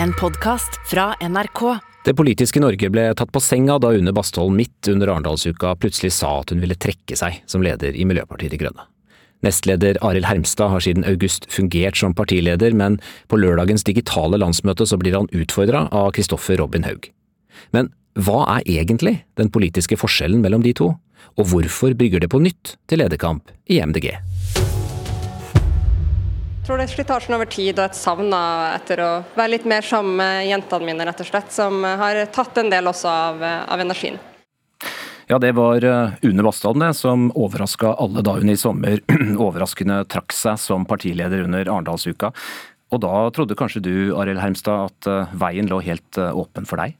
En podkast fra NRK. Det politiske Norge ble tatt på senga da Une Bastholm midt under Arendalsuka plutselig sa at hun ville trekke seg som leder i Miljøpartiet De Grønne. Nestleder Arild Hermstad har siden august fungert som partileder, men på lørdagens digitale landsmøte så blir han utfordra av Kristoffer Robin Haug. Men hva er egentlig den politiske forskjellen mellom de to, og hvorfor brygger det på nytt til lederkamp i MDG? Tror det er slitasjen over tid og et savn etter å være litt mer sammen med jentene mine, rett og slett, som har tatt en del også av, av energien. Ja, det var eh, Une Bastholm som overraska alle da hun i sommer overraskende trakk seg som partileder under Arendalsuka. Og da trodde kanskje du, Arild Hermstad, at eh, veien lå helt eh, åpen for deg?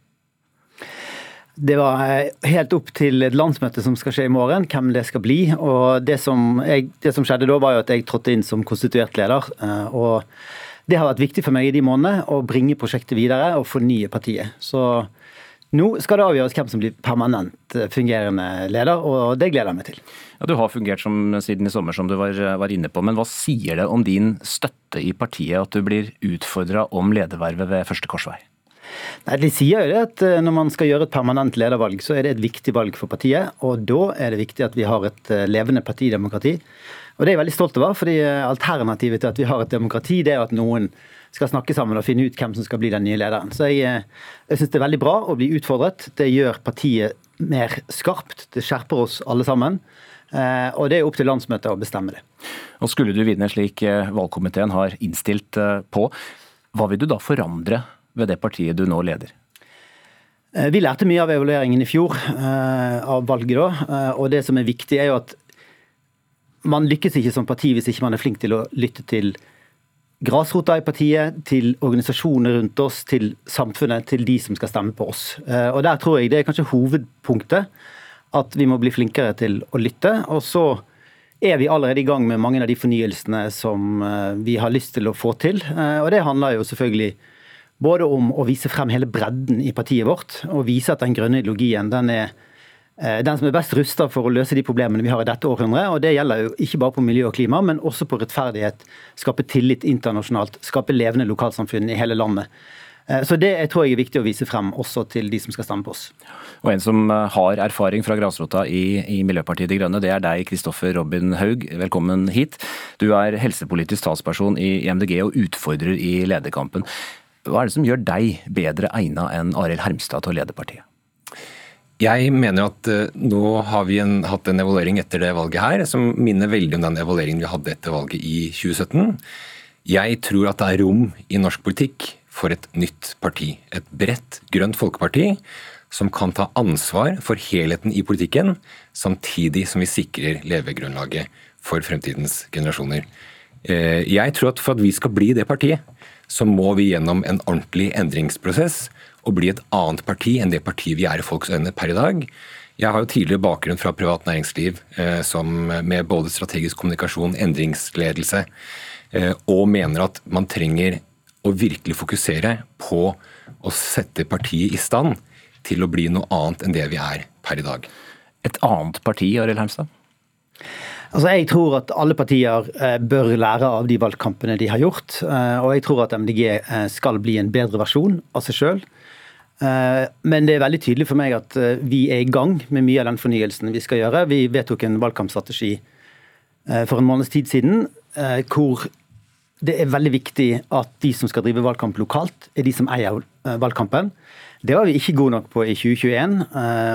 Det var helt opp til et landsmøte som skal skje i morgen, hvem det skal bli. Og det som, jeg, det som skjedde da, var jo at jeg trådte inn som konstituert leder. Og det har vært viktig for meg i de månedene å bringe prosjektet videre og fornye partiet. Så nå skal det avgjøres hvem som blir permanent eh, fungerende leder, og det gleder jeg meg til. Ja, du har fungert som, siden i sommer, som du var, var, inne på. Men hva sier det om din støtte i partiet at du blir utfordra om ledervervet ved første korsvei? Nei, De sier jo det at eh, når man skal gjøre et permanent ledervalg, så er det et viktig valg for partiet. Og da er det viktig at vi har et eh, levende partidemokrati. Og det er jeg veldig stolt over, fordi alternativet til at vi har et demokrati, det er at noen skal snakke sammen og finne ut hvem som skal bli den nye lederen. Så jeg, eh, jeg syns det er veldig bra å bli utfordret. Det gjør partiet mer skarpt. Det skjerper oss alle sammen. Eh, og det er opp til landsmøtet å bestemme det. Og Skulle du vinne slik eh, valgkomiteen har innstilt på, hva vil du da forandre ved det partiet du nå leder? Vi lærte mye av evalueringen i fjor, av valget da. Og det som er viktig, er jo at man lykkes ikke som parti hvis ikke man er flink til å lytte til grasrota i partiet, til organisasjoner rundt oss, til samfunnet, til de som skal stemme på oss. Eh, og Der tror jeg det er kanskje hovedpunktet. At vi må bli flinkere til å lytte. Og så er vi allerede i gang med mange av de fornyelsene som eh, vi har lyst til å få til. Eh, og det handler jo selvfølgelig både om å vise frem hele bredden i partiet vårt, og vise at den grønne ideologien den er Eh, den som er best rusta for å løse de problemene vi har i dette århundret. og Det gjelder jo ikke bare på miljø og klima, men også på rettferdighet. Skape tillit internasjonalt. Skape levende lokalsamfunn i hele landet. Eh, så Det jeg tror jeg er viktig å vise frem også til de som skal stemme på oss. Og En som eh, har erfaring fra grasrota i, i Miljøpartiet De Grønne, det er deg, Kristoffer Robin Haug. Velkommen hit. Du er helsepolitisk talsperson i MDG og utfordrer i lederkampen. Hva er det som gjør deg bedre egna enn Arild Hermstad til å lede partiet? Jeg mener at uh, nå har vi en, hatt en evaluering etter det valget her som minner veldig om den evalueringen vi hadde etter valget i 2017. Jeg tror at det er rom i norsk politikk for et nytt parti. Et bredt grønt folkeparti som kan ta ansvar for helheten i politikken, samtidig som vi sikrer levegrunnlaget for fremtidens generasjoner. Uh, jeg tror at for at vi skal bli det partiet, så må vi gjennom en ordentlig endringsprosess og bli et annet parti enn det partiet vi er i folks øyne per i dag. Jeg har jo tidligere bakgrunn fra privat næringsliv eh, med både strategisk kommunikasjon, endringsledelse, eh, og mener at man trenger å virkelig fokusere på å sette partiet i stand til å bli noe annet enn det vi er per i dag. Et annet parti, Arild Hermstad? Altså, Jeg tror at alle partier eh, bør lære av de valgkampene de har gjort. Eh, og jeg tror at MDG eh, skal bli en bedre versjon av seg sjøl. Men det er veldig tydelig for meg at vi er i gang med mye av den fornyelsen vi skal gjøre. Vi vedtok en valgkampstrategi for en måneds tid siden hvor det er veldig viktig at de som skal drive valgkamp lokalt, er de som eier valgkampen. Det var vi ikke gode nok på i 2021.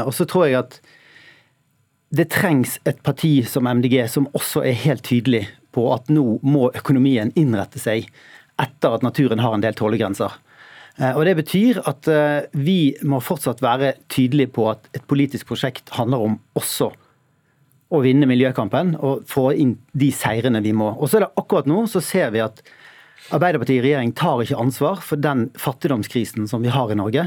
Og så tror jeg at det trengs et parti som MDG som også er helt tydelig på at nå må økonomien innrette seg etter at naturen har en del tålegrenser. Eh, og Det betyr at eh, vi må fortsatt være tydelige på at et politisk prosjekt handler om også å vinne miljøkampen og få inn de seirene vi må. Og så er det Akkurat nå så ser vi at Arbeiderpartiet i regjering tar ikke ansvar for den fattigdomskrisen som vi har i Norge.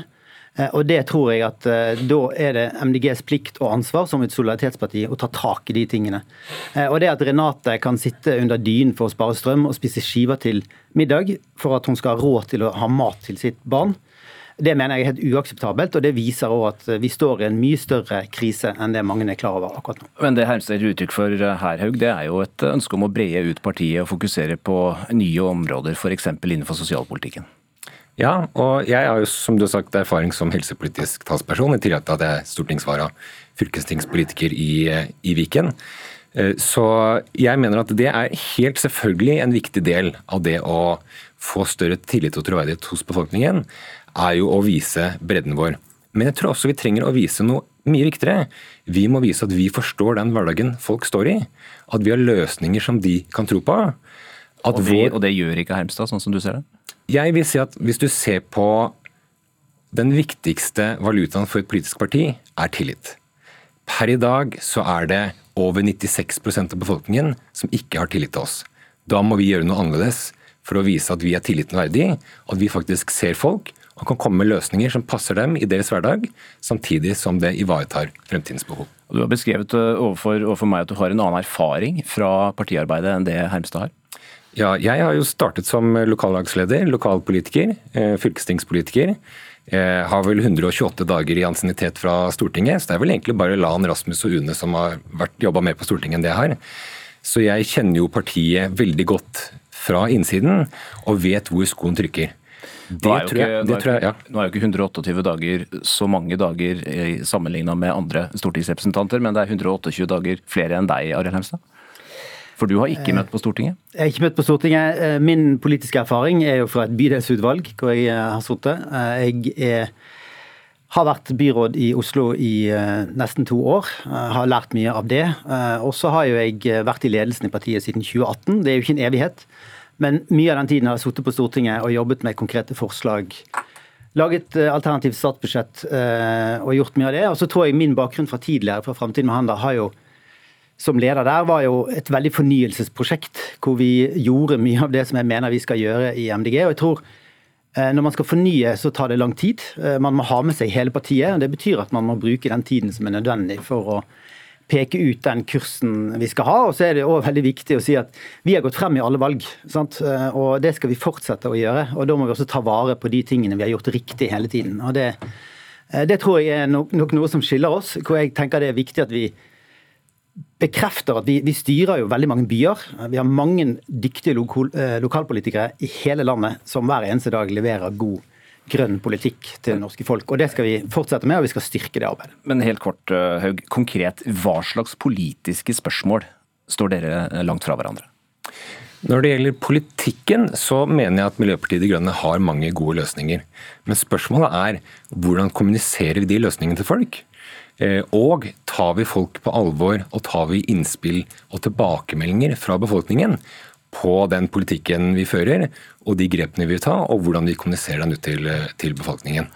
Eh, og det tror jeg at eh, da er det MDGs plikt og ansvar som et solidaritetsparti å ta tak i de tingene. Eh, og det at Renate kan sitte under dynen for å spare strøm og spise skiver til middag for at hun skal ha råd til å ha mat til sitt barn, det mener jeg er helt uakseptabelt, og det viser òg at vi står i en mye større krise enn det mange er klar over akkurat nå. Men det Hermstad gir uttrykk for her, Haug, det er jo et ønske om å breie ut partiet og fokusere på nye områder, f.eks. innenfor sosialpolitikken? Ja, og jeg har jo som du har sagt erfaring som helsepolitisk talsperson, i tillegg til at jeg er stortingsvara fylkestingspolitiker i, i Viken. Eh, så jeg mener at det er helt selvfølgelig en viktig del av det å få større tillit og troverdighet hos befolkningen, er jo å vise bredden vår. Men jeg tror også vi trenger å vise noe mye viktigere. Vi må vise at vi forstår den hverdagen folk står i. At vi har løsninger som de kan tro på. Og det, vår... og, det, gjør ikke Hermstad, sånn som du ser det? Jeg vil si at hvis du ser på den viktigste valutaen for et politisk parti, er tillit. Per i dag så er det over 96% av befolkningen som ikke har tillit til oss. Da må vi gjøre noe annerledes for å vise at vi er tilliten verdig, at vi faktisk ser folk og kan komme med løsninger som passer dem i deres hverdag, samtidig som det ivaretar fremtidens behov. Du har beskrevet eh, overfor, overfor meg at du har en annen erfaring fra partiarbeidet enn det Hermstad har? Ja, jeg har jo startet som lokallagsleder, lokalpolitiker, eh, fylkestingspolitiker. Jeg har vel 128 dager i ansiennitet fra Stortinget, så det er vel egentlig bare Lan, Rasmus og Une som har jobba mer på Stortinget enn det jeg har. Så jeg kjenner jo partiet veldig godt fra innsiden, og vet hvor skoen trykker. Det nå er, jo ikke, nå, er, ja. nå er jo ikke 128 dager så mange dager sammenligna med andre stortingsrepresentanter, men det er 128 dager flere enn deg, Arild Hemstad? For du har ikke møtt på Stortinget? Jeg har ikke møtt på Stortinget. Eh, min politiske erfaring er jo fra et bydelsutvalg hvor jeg eh, har sittet. Eh, jeg er, har vært byråd i Oslo i nesten to år. Har lært mye av det. Og så har jo jeg vært i ledelsen i partiet siden 2018. Det er jo ikke en evighet. Men mye av den tiden har jeg sittet på Stortinget og jobbet med konkrete forslag. Laget alternativt statsbudsjett og gjort mye av det. Og så tror jeg min bakgrunn fra tidligere fra Framtiden med Handel har jo som leder der, var jo et veldig fornyelsesprosjekt. Hvor vi gjorde mye av det som jeg mener vi skal gjøre i MDG. og jeg tror eh, når man skal fornye, så tar det lang tid. Eh, man må ha med seg hele partiet. og Det betyr at man må bruke den tiden som er nødvendig for å peke ut den kursen vi skal ha. Og så er det også veldig viktig å si at vi har gått frem i alle valg. Sant? Eh, og det skal vi fortsette å gjøre. Og da må vi også ta vare på de tingene vi har gjort riktig hele tiden. Og det, det tror jeg er nok, nok noe som skiller oss. Hvor jeg tenker det er viktig at vi bekrefter at vi, vi, styrer jo veldig mange byer. Vi har mange dyktige lokal, eh, lokalpolitikere i hele landet som hver eneste dag leverer god grønn politikk til det norske folk. Og Det skal vi fortsette med, og vi skal styrke det arbeidet. Men helt kort, eh, Haug. Konkret, hva slags politiske spørsmål står dere eh, langt fra hverandre? Når det gjelder politikken, så mener jeg at Miljøpartiet De Grønne har mange gode løsninger. Men spørsmålet er hvordan kommuniserer vi de løsningene til folk? Eh, og tar vi folk på alvor og tar vi innspill og tilbakemeldinger fra befolkningen på den politikken vi fører og de grepene vi vil ta, og hvordan vi kommuniserer den ut til, til befolkningen.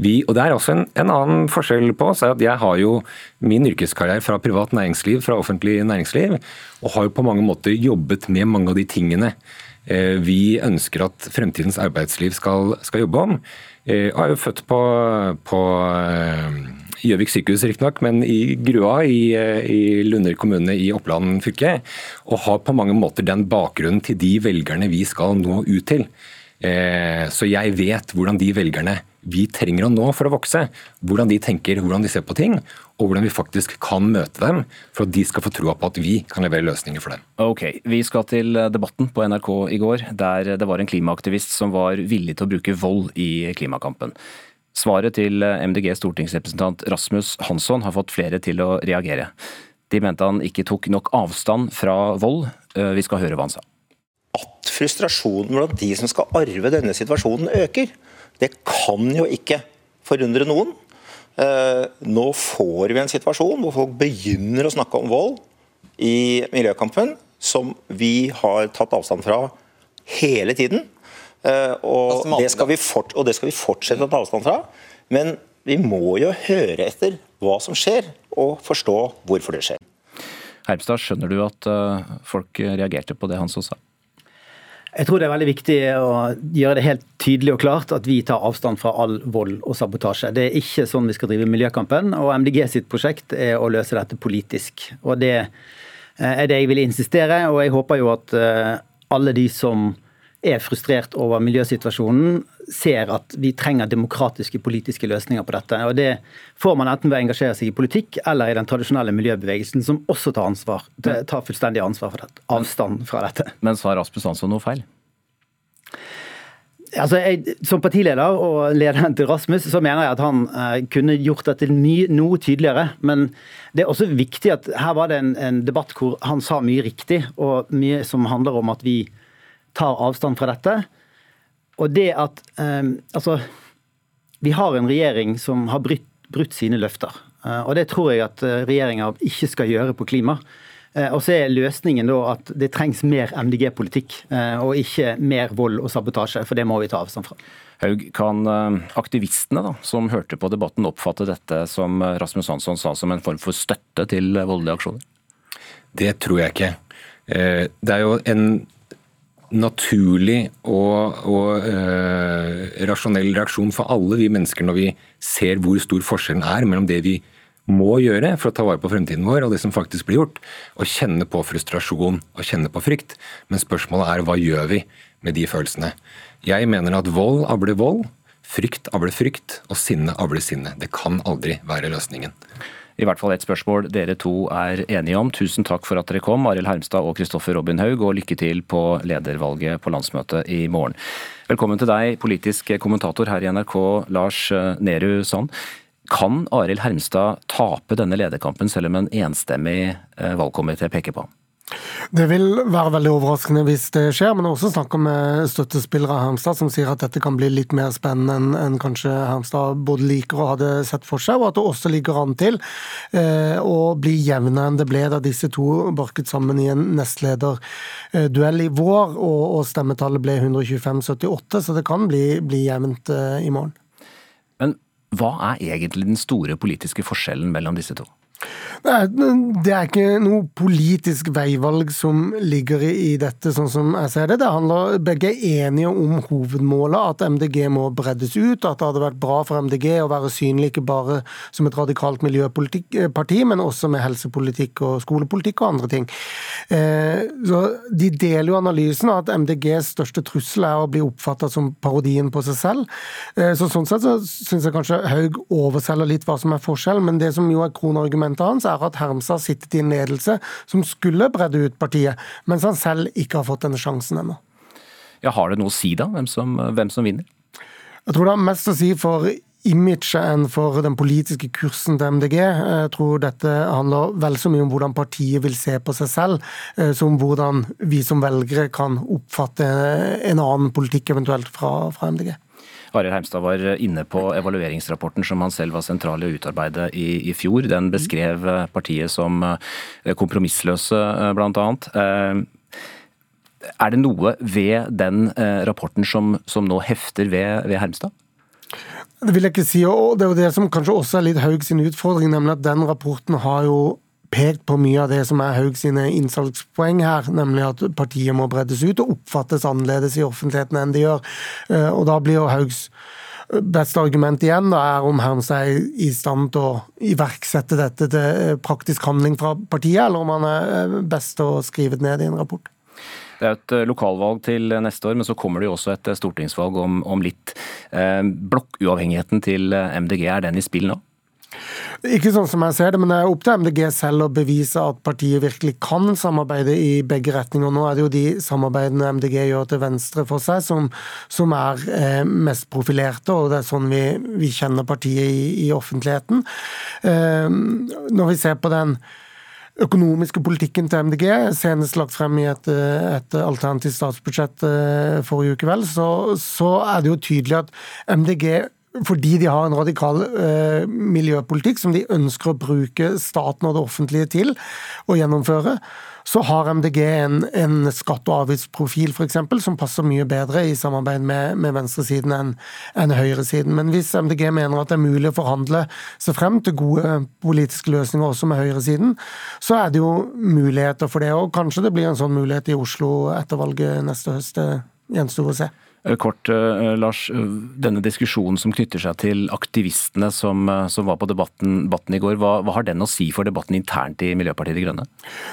Vi, og Det er også en, en, annen forskjell på oss. at Jeg har jo min yrkeskarriere fra privat næringsliv, fra offentlig næringsliv, og har jo på mange måter jobbet med mange av de tingene eh, vi ønsker at fremtidens arbeidsliv skal, skal jobbe om. Jeg eh, er jo født på, på Gjøvik sykehus riktignok, men i Grua i, i Lunder kommune i Oppland fylke. Og har på mange måter den bakgrunnen til de velgerne vi skal nå ut til. Eh, så jeg vet hvordan de velgerne vi trenger å nå for å vokse, hvordan de tenker, hvordan de ser på ting, og hvordan vi faktisk kan møte dem for at de skal få troa på at vi kan levere løsninger for dem. Ok, Vi skal til debatten på NRK i går, der det var en klimaaktivist som var villig til å bruke vold i klimakampen. Svaret til MDGs MDG stortingsrepresentant Rasmus Hansson har fått flere til å reagere. De mente han ikke tok nok avstand fra vold. Eh, vi skal høre hva han sa. At frustrasjonen blant de som skal arve denne situasjonen øker, det kan jo ikke forundre noen. Eh, nå får vi en situasjon hvor folk begynner å snakke om vold i miljøkampen, som vi har tatt avstand fra hele tiden. Eh, og det, fort, og det, skal vi fortsette å ta avstand fra. Men vi må jo høre etter hva som skjer, og forstå hvorfor det skjer. Hermstad, skjønner du at eh, folk reagerte på det han så sa? Jeg tror det er veldig viktig å gjøre det helt tydelig og klart at vi tar avstand fra all vold og sabotasje. Det er ikke sånn vi skal drive miljøkampen, og MDG sitt prosjekt er å løse dette politisk. Og Det eh, er det jeg vil insistere, og jeg håper jo at alle de som er frustrert over miljøsituasjonen, ser at vi trenger demokratiske politiske løsninger på dette. Og Det får man enten ved å engasjere seg i politikk eller i den tradisjonelle miljøbevegelsen, som også tar, ansvar, tar fullstendig ansvar for dette, avstand fra dette. Men sa Rasmus Hansson noe feil? Altså, jeg, Som partileder og lederen til Rasmus, så mener jeg at han eh, kunne gjort dette mye, noe tydeligere. Men det er også viktig at her var det en, en, debatt hvor han sa mye riktig, og mye som handler om at vi tar avstand fra dette. Og det at eh, Altså, vi har en regjering som har brutt, brutt sine løfter. Eh, og det tror jeg at eh, regjeringa ikke skal gjøre på klima. Eh, og så er løsningen da at det trengs mer MDG-politikk, eh, og ikke mer vold og sabotasje. For det må vi ta avstand fra. Haug, kan eh, aktivistene da, som hørte på debatten oppfatte dette som Rasmus Hansson sa som en form for støtte til voldelige aksjoner? Det tror jeg ikke. Det er jo en naturlig og, og øh, rasjonell reaksjon for alle vi mennesker når vi ser hvor stor forskjellen er mellom det vi må gjøre for å ta vare på fremtiden vår, og det som faktisk blir gjort. Å kjenne på frustrasjon og kjenne på frykt. Men spørsmålet er hva gjør vi med de følelsene? Jeg mener at vold avler vold, frykt avler frykt, og sinne avler sinne. Det kan aldri være løsningen. I hvert fall et spørsmål dere to er enige om. Tusen takk for at dere kom, Arild Hermstad og Kristoffer Robin Haug, og lykke til på ledervalget på landsmøtet i morgen. Velkommen til deg, politisk kommentator her i NRK, Lars Nehru Sand. Kan Arild Hermstad tape denne lederkampen, selv om en enstemmig eh, valgkomité peker på ham? Det vil være veldig overraskende hvis det skjer, men også snakk med støttespillere av Hermstad som sier at dette kan bli litt mer spennende enn kanskje Hermstad både liker og hadde sett for seg, og at det også ligger an til eh, å bli jevnere enn det ble da disse to barket sammen i en nestlederduell i vår, og, og stemmetallet ble 125-78, så det kan bli, bli jevnt eh, i morgen. Men hva er egentlig den store politiske forskjellen mellom disse to? Det er ikke noe politisk veivalg som ligger i dette, sånn som jeg ser det. Det handler, Begge er enige om hovedmålet, at MDG må breddes ut. At det hadde vært bra for MDG å være synlig ikke bare som et radikalt miljøparti, men også med helsepolitikk og skolepolitikk og andre ting. Eh, så De deler jo analysen av at MDGs største trussel er å bli oppfatta som parodien på seg selv. Eh, så Sånn sett så syns jeg kanskje Haug overselger litt hva som er forskjell, men det som jo er kronargumentet hans, er at Hermsa har sittet i en ledelse som skulle bredde ut partiet, mens han selv ikke har fått denne sjansen ennå. Ja, Har det noe å si, da, hvem som, hvem som vinner? Jeg tror det har mest å si for imaget enn for den politiske kursen til MDG. Jeg tror dette handler vel så mye om hvordan partiet vil se på seg selv, eh, som hvordan vi som velgere kan oppfatte en annen politikk eventuelt fra, fra MDG. Arild Heimstad var inne på evalueringsrapporten som han selv var sentral i å utarbeide i, i fjor. Den beskrev eh, partiet som eh, kompromissløse, eh, bl.a. Er det noe ved den rapporten som, som nå hefter ved, ved Hermstad? Det vil jeg ikke si, og det er jo det som kanskje også er litt Haug sin utfordring, nemlig at den rapporten har jo pekt på mye av det som er Haug sine innsalgspoeng her, nemlig at partiet må breddes ut og oppfattes annerledes i offentligheten enn de gjør. Eh, og da blir jo Haugs beste argument igjen da, er om han er i stand til å iverksette dette til praktisk handling fra partiet, eller om han er eh, best til å skrive det ned i en rapport. Det er et eh, lokalvalg til neste år, men så kommer det jo også et stortingsvalg om, om litt. Blokkuavhengigheten til MDG, er den i spill nå? Ikke sånn som jeg ser det, men det er opp til MDG selv å bevise at partiet virkelig kan samarbeide i begge retninger. Nå er det jo de samarbeidene MDG gjør til venstre for seg, som, som er eh, mest profilerte, og det er sånn vi, vi kjenner partiet i, i offentligheten. Eh, når vi ser på den økonomiske politikken til MDG, senest lagt frem i et, et alternativt statsbudsjett eh, forrige uke, vel, så, så er det jo tydelig at MDG fordi de har en radikal eh, miljøpolitikk som de ønsker å bruke staten og det offentlige til å gjennomføre, så har MDG en, en skatt- og avgiftsprofil for eksempel, som passer mye bedre i samarbeid med, med venstresiden enn en høyresiden. Men hvis MDG mener at det er mulig å forhandle seg frem til gode politiske løsninger også med høyresiden, så er det jo muligheter for det. Og kanskje det blir en sånn mulighet i Oslo etter valget neste høst. Det gjenstår å se. Eh, kort, eh, Lars. Eh, denne diskusjonen som knytter seg til aktivistene som, som var på debatten, debatten i går, hva, hva, har den å si for debatten internt i Miljøpartiet De Grønne?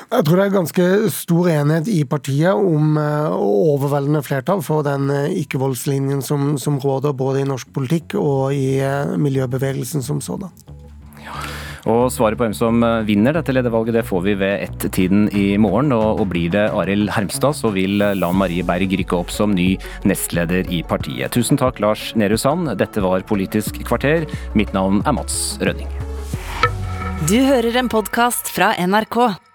Jeg tror det er ganske stor enighet i partiet om overveldende flertall for den ikke-voldslinjen som, som, råder både i norsk politikk og i miljøbevegelsen som sådan. Og Svaret på hvem som vinner dette ledervalget det får vi ved ett-tiden i morgen. Og, blir det Arild Hermstad, så vil Lan Marie Berg rykke opp som ny nestleder i partiet. Tusen takk, Lars Nehru Sand. Dette var Politisk kvarter. Mitt navn er Mats Rønning. Du hører en podkast fra NRK.